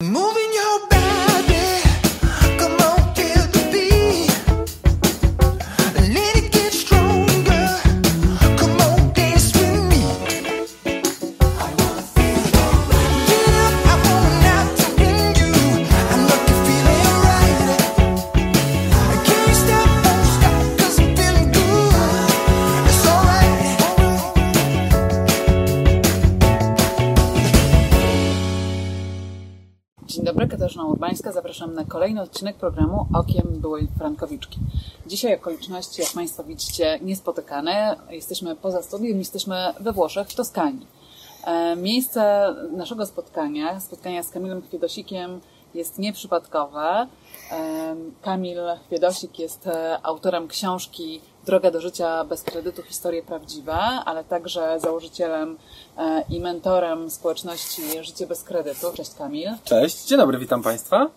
Moving dobry, Katarzyna Urbańska. Zapraszam na kolejny odcinek programu Okiem byłej Frankowiczki. Dzisiaj okoliczności, jak Państwo widzicie, niespotykane. Jesteśmy poza studiem, jesteśmy we Włoszech, w Toskanii. E, Miejsce naszego spotkania, spotkania z Kamilem Chwiedosikiem jest nieprzypadkowe. E, Kamil Chwiedosik jest e, autorem książki Droga do życia bez kredytu, historie prawdziwe, ale także założycielem e, i mentorem społeczności Życie bez kredytu. Cześć Kamil. Cześć, dzień dobry, witam Państwa.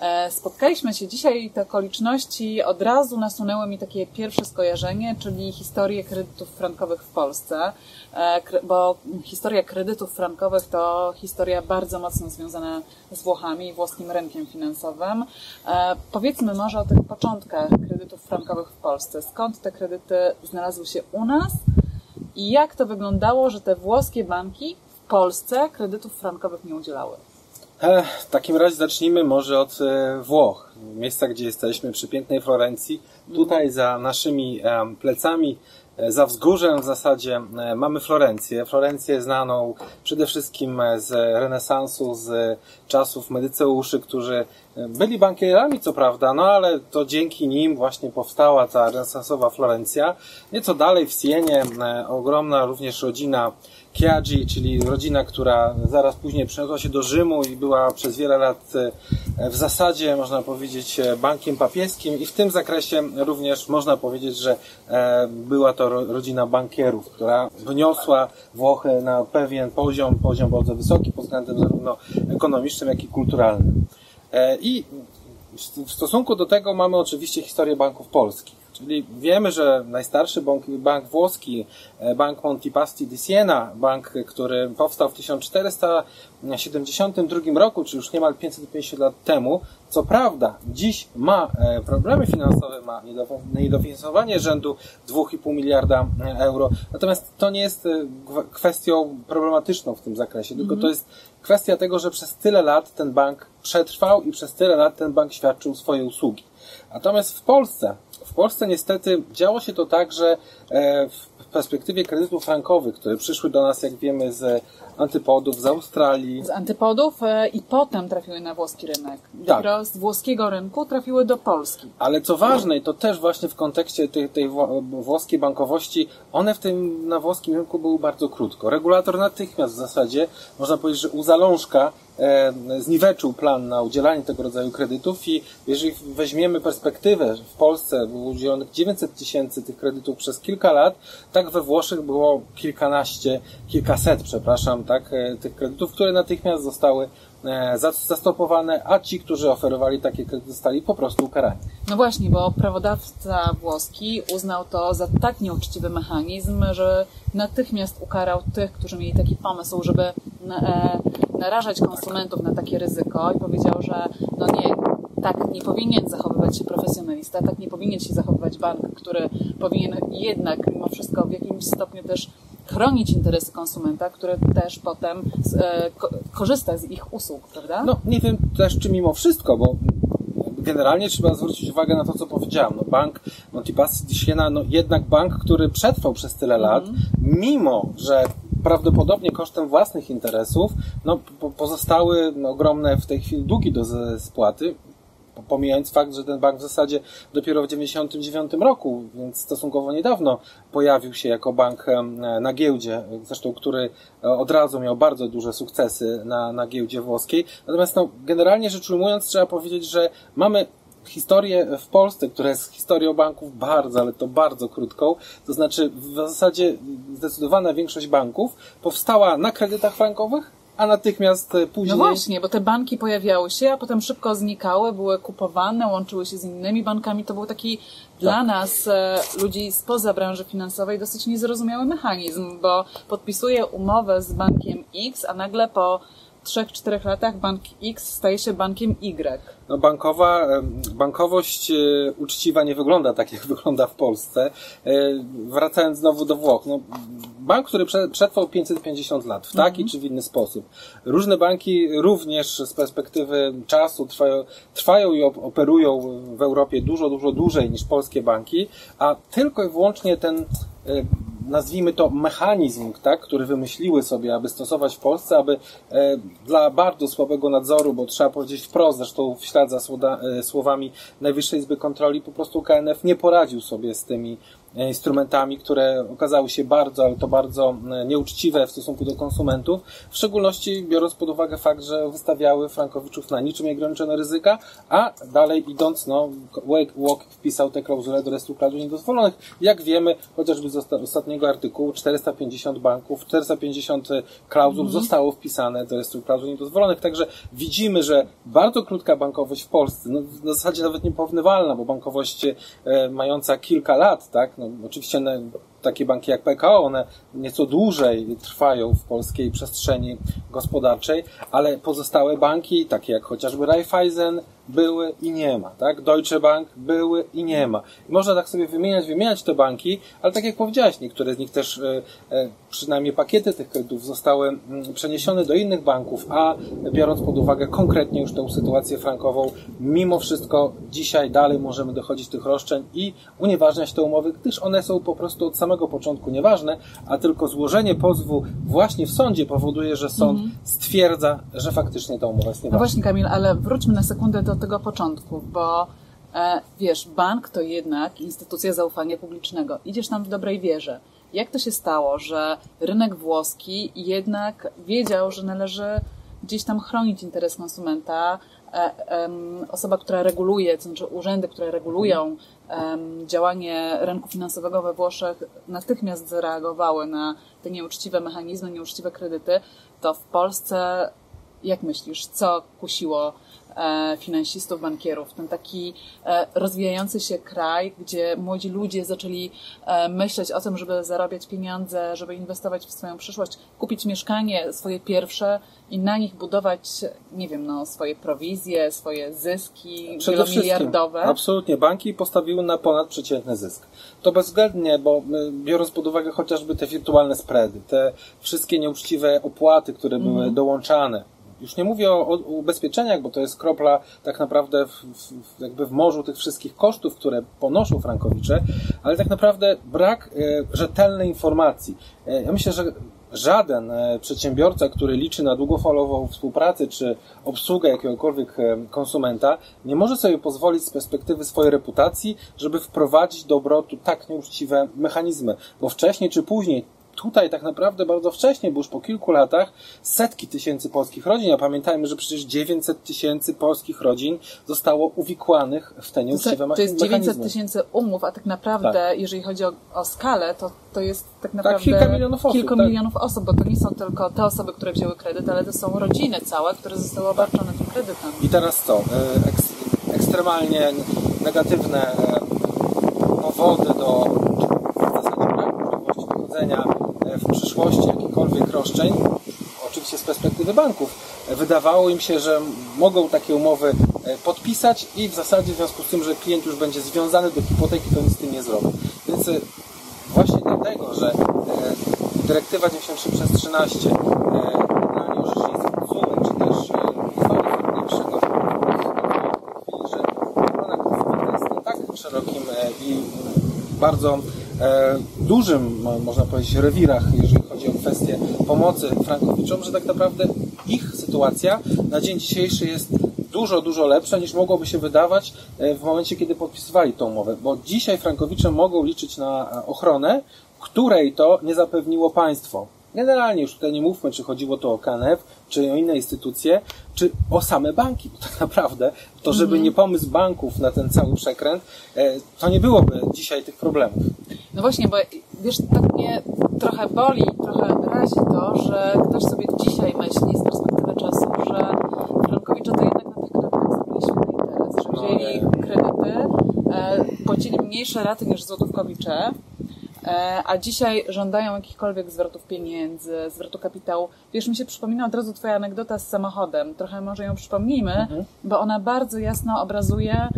E, Spotkaliśmy się dzisiaj i te okoliczności od razu nasunęły mi takie pierwsze skojarzenie, czyli historię kredytów frankowych w Polsce, E, bo historia kredytów frankowych to historia bardzo mocno związana z Włochami i włoskim rynkiem finansowym. E, Powiedzmy może o tych początkach kredytów frankowych w Polsce. Skąd te kredyty znalazły się u nas i jak to wyglądało, że te włoskie banki w Polsce kredytów frankowych nie udzielały? E, W takim razie zacznijmy może od e, Włoch, miejsca, gdzie jesteśmy, przy pięknej Florencji. Tutaj za naszymi em, plecami, e, za wzgórzem w zasadzie e, mamy Florencję. Florencję znaną przede wszystkim e, z renesansu, z czasów medyceuszy, którzy e, byli bankierami, co prawda, no ale to dzięki nim właśnie powstała ta renesansowa Florencja. Nieco dalej w Sienie e, ogromna również rodzina Chiagi, czyli rodzina, która zaraz później przeniosła się do Rzymu i była przez wiele lat e, w zasadzie, można powiedzieć, e, bankiem papieskim i w tym zakresie również można powiedzieć, że e, była to ro- rodzina bankierów, która wyniosła Włochy na pewien poziom, poziom bardzo wysoki pod względem zarówno ekonomicznym, jak i kulturalnym. I w stosunku do tego mamy oczywiście historię banków polskich. Czyli wiemy, że najstarszy bank, bank włoski, e, Bank Montepaschi di Siena, bank, który powstał w 1472 roku, czy już niemal 550 lat temu, co prawda dziś ma e, problemy finansowe, ma niedof- niedofinansowanie rzędu 2,5 miliarda e, euro, natomiast to nie jest kwestią problematyczną w tym zakresie, tylko to jest kwestia tego, że przez tyle lat ten bank przetrwał i przez tyle lat ten bank świadczył swoje usługi. Natomiast w Polsce, Polsce niestety działo się to tak, że e, w perspektywie kredytów frankowych, które przyszły do nas, jak wiemy, z antypodów, z Australii, z antypodów e, i potem trafiły na włoski rynek. Tak. Z włoskiego rynku trafiły do Polski. Ale co ważne, i to też właśnie w kontekście tej, tej wło- włoskiej bankowości, one w tym na włoskim rynku były bardzo krótko. Regulator natychmiast w zasadzie, można powiedzieć, że u zalążka zniweczył plan na udzielanie tego rodzaju kredytów i jeżeli weźmiemy perspektywę, w Polsce było udzielonych 900 tysięcy tych kredytów przez kilka lat, tak we Włoszech było kilkanaście, kilkaset, przepraszam, tak, e, tych kredytów, które natychmiast zostały e, zas- zastopowane, a ci, którzy oferowali takie kredyty, zostali po prostu ukarani. No właśnie, bo prawodawca włoski uznał to za tak nieuczciwy mechanizm, że natychmiast ukarał tych, którzy mieli taki pomysł, żeby e, narażać konsumentów na takie ryzyko i powiedział, że no nie, tak nie powinien zachowywać się profesjonalista, tak nie powinien się zachowywać bank, który powinien jednak mimo wszystko w jakimś stopniu też chronić interesy konsumenta, który też potem z, e, ko- korzysta z ich usług, prawda? No, nie wiem też, czy mimo wszystko, bo generalnie trzeba zwrócić uwagę na to, co powiedziałem. No, bank Montepaschi di Siena, no jednak bank, który przetrwał przez tyle lat, mimo, że prawdopodobnie kosztem własnych interesów, no, po, pozostały ogromne w tej chwili długi do spłaty, po- pomijając fakt, że ten bank w zasadzie dopiero w 1999 roku, więc stosunkowo niedawno pojawił się jako bank na giełdzie, zresztą który e, od razu miał bardzo duże sukcesy na, na giełdzie włoskiej. Natomiast no, generalnie rzecz ujmując, trzeba powiedzieć, że mamy historię w Polsce, która jest historią banków bardzo, ale to bardzo krótką. To znaczy w zasadzie zdecydowana większość banków powstała na kredytach frankowych, a natychmiast e, później... No właśnie, bo te banki pojawiały się, a potem szybko znikały, były kupowane, łączyły się z innymi bankami. To był taki dla nas, e, ludzi spoza branży finansowej, dosyć niezrozumiały mechanizm, bo podpisuje umowę z bankiem X, a nagle po 3-4 latach bank X staje się bankiem Y. No bankowa, bankowość e, uczciwa nie wygląda tak, jak wygląda w Polsce. E, Wracając znowu do Włoch. No, bank, który prze- przetrwał 550 lat w taki czy w inny sposób. Różne banki również z perspektywy czasu trwają, trwają i op- operują w Europie dużo, dużo dłużej niż polskie banki, a tylko i wyłącznie ten e, nazwijmy to mechanizm, tak, który wymyśliły sobie, aby stosować w Polsce, aby e, dla bardzo słabego nadzoru, bo trzeba powiedzieć wprost, zresztą w ślad za słoda, e, słowami Najwyższej Izby Kontroli, po prostu KNF nie poradził sobie z tymi instrumentami, które okazały się bardzo, ale to bardzo e, nieuczciwe w stosunku do konsumentów, w szczególności biorąc pod uwagę fakt, że wystawiały frankowiczów na niczym nieograniczone ryzyka, a dalej idąc, no, WOK wpisał te klauzule do klauzul niedozwolonych. Jak wiemy, chociażby z osta- ostatniego artykułu, 450 banków, 450 klauzul zostało wpisane do klauzul niedozwolonych, także widzimy, że bardzo krótka bankowość w Polsce, no, w zasadzie nawet nieporównywalna, bo bankowość e, mająca kilka lat, tak, no, oczywiście na, takie banki jak PKO, one nieco dłużej trwają w polskiej przestrzeni gospodarczej, ale pozostałe banki, takie jak chociażby Raiffeisen, były i nie ma, tak? Deutsche Bank były i nie ma. I można tak sobie wymieniać, wymieniać te banki, ale tak jak powiedziałeś, niektóre z nich też, e, e, przynajmniej pakiety tych kredytów zostały mm, przeniesione do innych banków, a biorąc pod uwagę konkretnie już tę sytuację frankową, mimo wszystko dzisiaj dalej możemy dochodzić tych roszczeń i unieważniać te umowy, gdyż one są po prostu od samego początku nieważne, a tylko złożenie pozwu właśnie w sądzie powoduje, że sąd stwierdza, że faktycznie ta umowa jest No nieważna. właśnie, Kamil, ale wróćmy na sekundę do tego początku, bo e, wiesz, bank to jednak instytucja zaufania publicznego. Idziesz tam w dobrej wierze. Jak to się stało, że rynek włoski jednak wiedział, że należy gdzieś tam chronić interes konsumenta? E, osoba, która reguluje, to znaczy urzędy, które regulują działanie rynku finansowego we Włoszech, natychmiast zareagowały na te nieuczciwe mechanizmy, nieuczciwe kredyty, to w Polsce jak myślisz, co kusiło finansistów, bankierów? Ten taki e, rozwijający się kraj, gdzie młodzi ludzie zaczęli e, myśleć o tym, żeby zarabiać pieniądze, żeby inwestować w swoją przyszłość, kupić mieszkanie swoje pierwsze i na nich budować, nie wiem, no, swoje prowizje, swoje zyski Przede wielomiliardowe. absolutnie, banki postawiły na ponadprzeciętny zysk. To bezwzględnie, bo y, biorąc pod uwagę chociażby te wirtualne spready, te wszystkie nieuczciwe opłaty, które były dołączane, już nie mówię o, o ubezpieczeniach, bo to jest kropla tak naprawdę w, w, jakby w morzu tych wszystkich kosztów, które ponoszą frankowicze, ale tak naprawdę brak e, rzetelnej informacji. E, ja myślę, że żaden e, przedsiębiorca, który liczy na długofalową współpracę czy obsługę jakiegokolwiek konsumenta, nie może sobie pozwolić z perspektywy swojej reputacji, żeby wprowadzić do obrotu tak nieuczciwe mechanizmy, bo wcześniej czy później tutaj tak naprawdę bardzo wcześnie, bo już po kilku latach setki tysięcy polskich rodzin, a pamiętajmy, że przecież 900 tysięcy polskich rodzin zostało uwikłanych w te nieuczciwe to jest mecha- 900 mechanizmy. tysięcy umów, a tak naprawdę, jeżeli chodzi o, o skalę, to, to jest tak naprawdę kilka milionów osób, kilka tak. milionów osób, bo to nie są tylko te osoby, które wzięły kredyt, ale to są rodziny całe, które zostały obarczone tym kredytem. I teraz co? E, Eks, ekstremalnie negatywne e, powody do w zasadzie braku możliwości wychodzenia e, w przyszłości jakichkolwiek roszczeń, oczywiście z perspektywy banków, wydawało im się, że mogą takie umowy e, podpisać i w zasadzie w związku z tym, że klient już będzie związany do hipoteki, to nic z tym nie zrobi. Więc e, właśnie dlatego, że e, dyrektywa 93 przez 13 e, generalnie orzecznictwo sumy, czy też Najwyższego mówi, że ochrona jest tak szerokim i bardzo dużym, mo- można powiedzieć, rewirach, jeżeli chodzi o kwestie pomocy frankowiczom, że tak naprawdę ich sytuacja na dzień dzisiejszy jest dużo, dużo lepsza niż mogłoby się wydawać e, w momencie, kiedy podpisywali tą umowę. Bo dzisiaj frankowicze mogą liczyć na e, ochronę, której to nie zapewniło państwo. Generalnie już tutaj nie mówmy, czy chodziło to o KNF, czy o inne instytucje, czy o same banki. Bo tak naprawdę to, żeby nie pomysł banków na ten cały przekręt, e, to nie byłoby dzisiaj tych problemów. No właśnie, bo wiesz, tak mnie trochę boli, trochę razi to, że ktoś sobie dzisiaj myśli z perspektywy czasu, że frankowicze to jednak na tych kredytach zrobili świetny interes, że No wzięli kredyty, e, płacili mniejsze raty niż złotówkowicze, e, a dzisiaj żądają jakichkolwiek zwrotów pieniędzy, zwrotu kapitału. Wiesz, mi się przypomina od razu Twoja anegdota z samochodem. Trochę może ją przypomnijmy, bo ona bardzo jasno obrazuje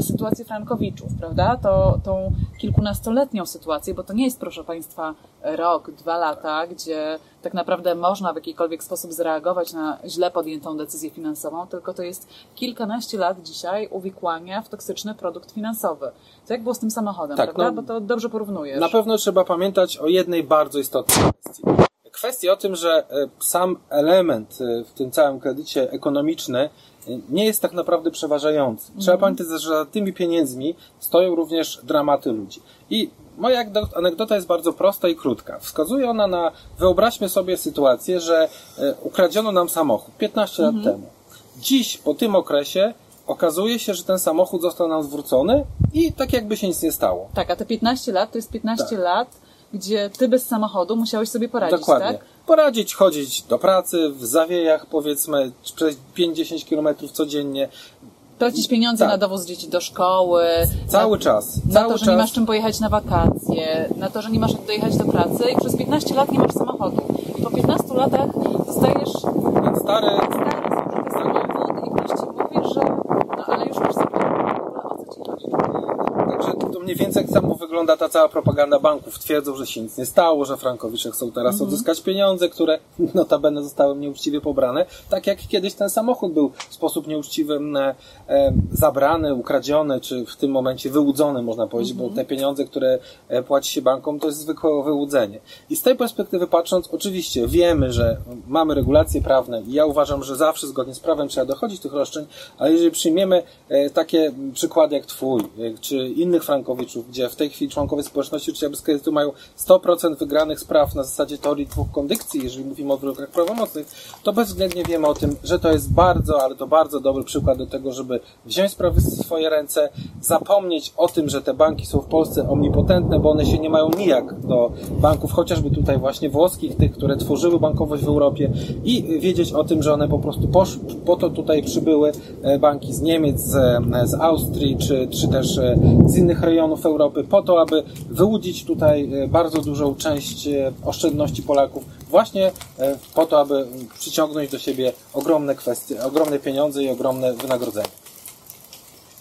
sytuację Frankowiczów, prawda? To, tą kilkunastoletnią sytuację, bo to nie jest, proszę Państwa, rok, dwa lata, gdzie tak naprawdę można w jakikolwiek sposób zareagować na źle podjętą decyzję finansową, tylko to jest kilkanaście lat dzisiaj uwikłania w toksyczny produkt finansowy. To jak było z tym samochodem, Tak, prawda? no- bo to dobrze porównujesz. Na pewno trzeba pamiętać o jednej bardzo istotnej kwestii. Kwestii o tym, że e, sam element e, w tym całym kredycie ekonomiczny e, nie jest tak naprawdę przeważający. Trzeba pamiętać, że za tymi pieniędzmi stoją również dramaty ludzi. I moja anegdo- anegdota jest bardzo prosta i krótka. Wskazuje ona na, wyobraźmy sobie sytuację, że e, ukradziono nam samochód 15 lat temu. Dziś, po tym okresie, okazuje się, że ten samochód został nam zwrócony i tak jakby się nic nie stało. Tak, a te 15 lat to jest 15 Tak. lat, gdzie ty bez samochodu musiałeś sobie poradzić, Dokładnie. tak? Poradzić, chodzić do pracy w zawiejach, powiedzmy, przez 5-10 kilometrów codziennie. Płacić pieniądze Tak. na dowóz dzieci do szkoły. Cały na, czas. Na Cały to, że czas. nie masz czym pojechać na wakacje, na to, że nie masz jak dojechać do pracy i przez 15 lat nie masz samochodu. I po 15 latach zostajesz Ten stary, stary, zużyty samochód i ktoś ci mówi, że no ale już masz samochód. W ogóle O co ci chodzi? Także to mniej więcej tak samo wygląda ta cała propaganda banków. Twierdzą, że się nic nie stało, że Frankowicze chcą teraz Mhm. odzyskać pieniądze, które notabene zostały nieuczciwie pobrane. Tak jak kiedyś ten samochód był w sposób nieuczciwy e, e, zabrany, ukradziony, czy w tym momencie wyłudzony, można powiedzieć, Mhm. bo te pieniądze, które e, płaci się bankom, to jest zwykłe wyłudzenie. I z tej perspektywy patrząc, oczywiście wiemy, że mamy regulacje prawne i ja uważam, że zawsze zgodnie z prawem trzeba dochodzić tych roszczeń, ale jeżeli przyjmiemy e, takie przykłady jak twój, e, czy innych frankowiczów, gdzie w tej chwili członkowie społeczności życia bez kredytu mają 100% wygranych spraw na zasadzie teorii dwóch kondycji, jeżeli mówimy o wyrokach prawomocnych, to bezwzględnie wiemy o tym, że to jest bardzo, ale to bardzo dobry przykład do tego, żeby wziąć sprawy w swoje ręce, zapomnieć o tym, że te banki są w Polsce omnipotentne, bo one się nie mają nijak do banków, chociażby tutaj właśnie włoskich, tych, które tworzyły bankowość w Europie i wiedzieć o tym, że one po prostu po to tutaj przybyły e, banki z Niemiec, z, e, z Austrii, czy, czy też e, z innych rejonów Europy, po to, aby wyłudzić tutaj e, bardzo dużą część e, oszczędności Polaków, właśnie e, po to, aby przyciągnąć do siebie ogromne kwestie, ogromne pieniądze i ogromne wynagrodzenie.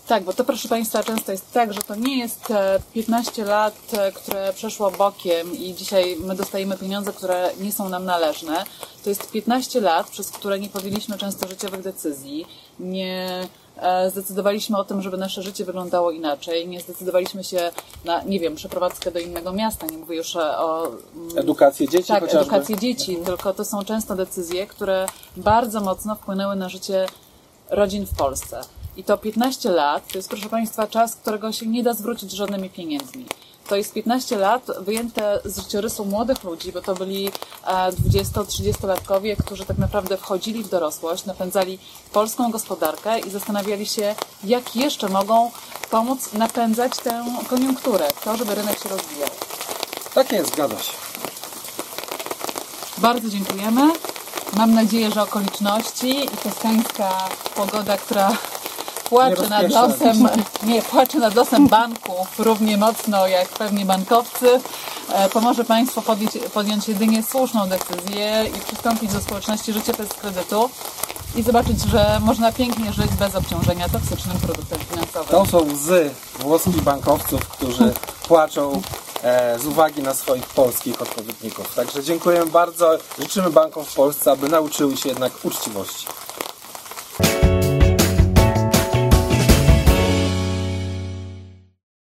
Tak, bo to proszę Państwa często jest tak, że to nie jest e, 15 lat, które przeszło bokiem i dzisiaj my dostajemy pieniądze, które nie są nam należne. To jest 15 lat, przez które nie podjęliśmy często życiowych decyzji, nie zdecydowaliśmy o tym, żeby nasze życie wyglądało inaczej, nie zdecydowaliśmy się na, nie wiem, przeprowadzkę do innego miasta, nie mówię już e, o mm, Edukację dzieci tak, chociażby. edukację dzieci, tylko to są często decyzje, które bardzo mocno wpłynęły na życie rodzin w Polsce. I to 15 lat to jest, proszę Państwa, czas, którego się nie da zwrócić żadnymi pieniędzmi. To jest 15 lat wyjęte z życiorysu młodych ludzi, bo to byli e, 20-30-latkowie, którzy tak naprawdę wchodzili w dorosłość, napędzali polską gospodarkę i zastanawiali się, jak jeszcze mogą pomóc napędzać tę koniunkturę, to, żeby rynek się rozwijał. Tak jest, zgadza się. Bardzo dziękujemy. Mam nadzieję, że okoliczności i toskańska pogoda, która płacze nad losem, nie, płacze nad losem banków równie mocno jak pewnie bankowcy, e, pomoże Państwu podjąć, podjąć jedynie słuszną decyzję i przystąpić do społeczności życia bez kredytu i zobaczyć, że można pięknie żyć bez obciążenia toksycznym produktem finansowym. To są łzy włoskich bankowców, którzy płaczą e, z uwagi na swoich polskich odpowiedników. Także dziękujemy bardzo. Życzymy bankom w Polsce, aby nauczyły się jednak uczciwości.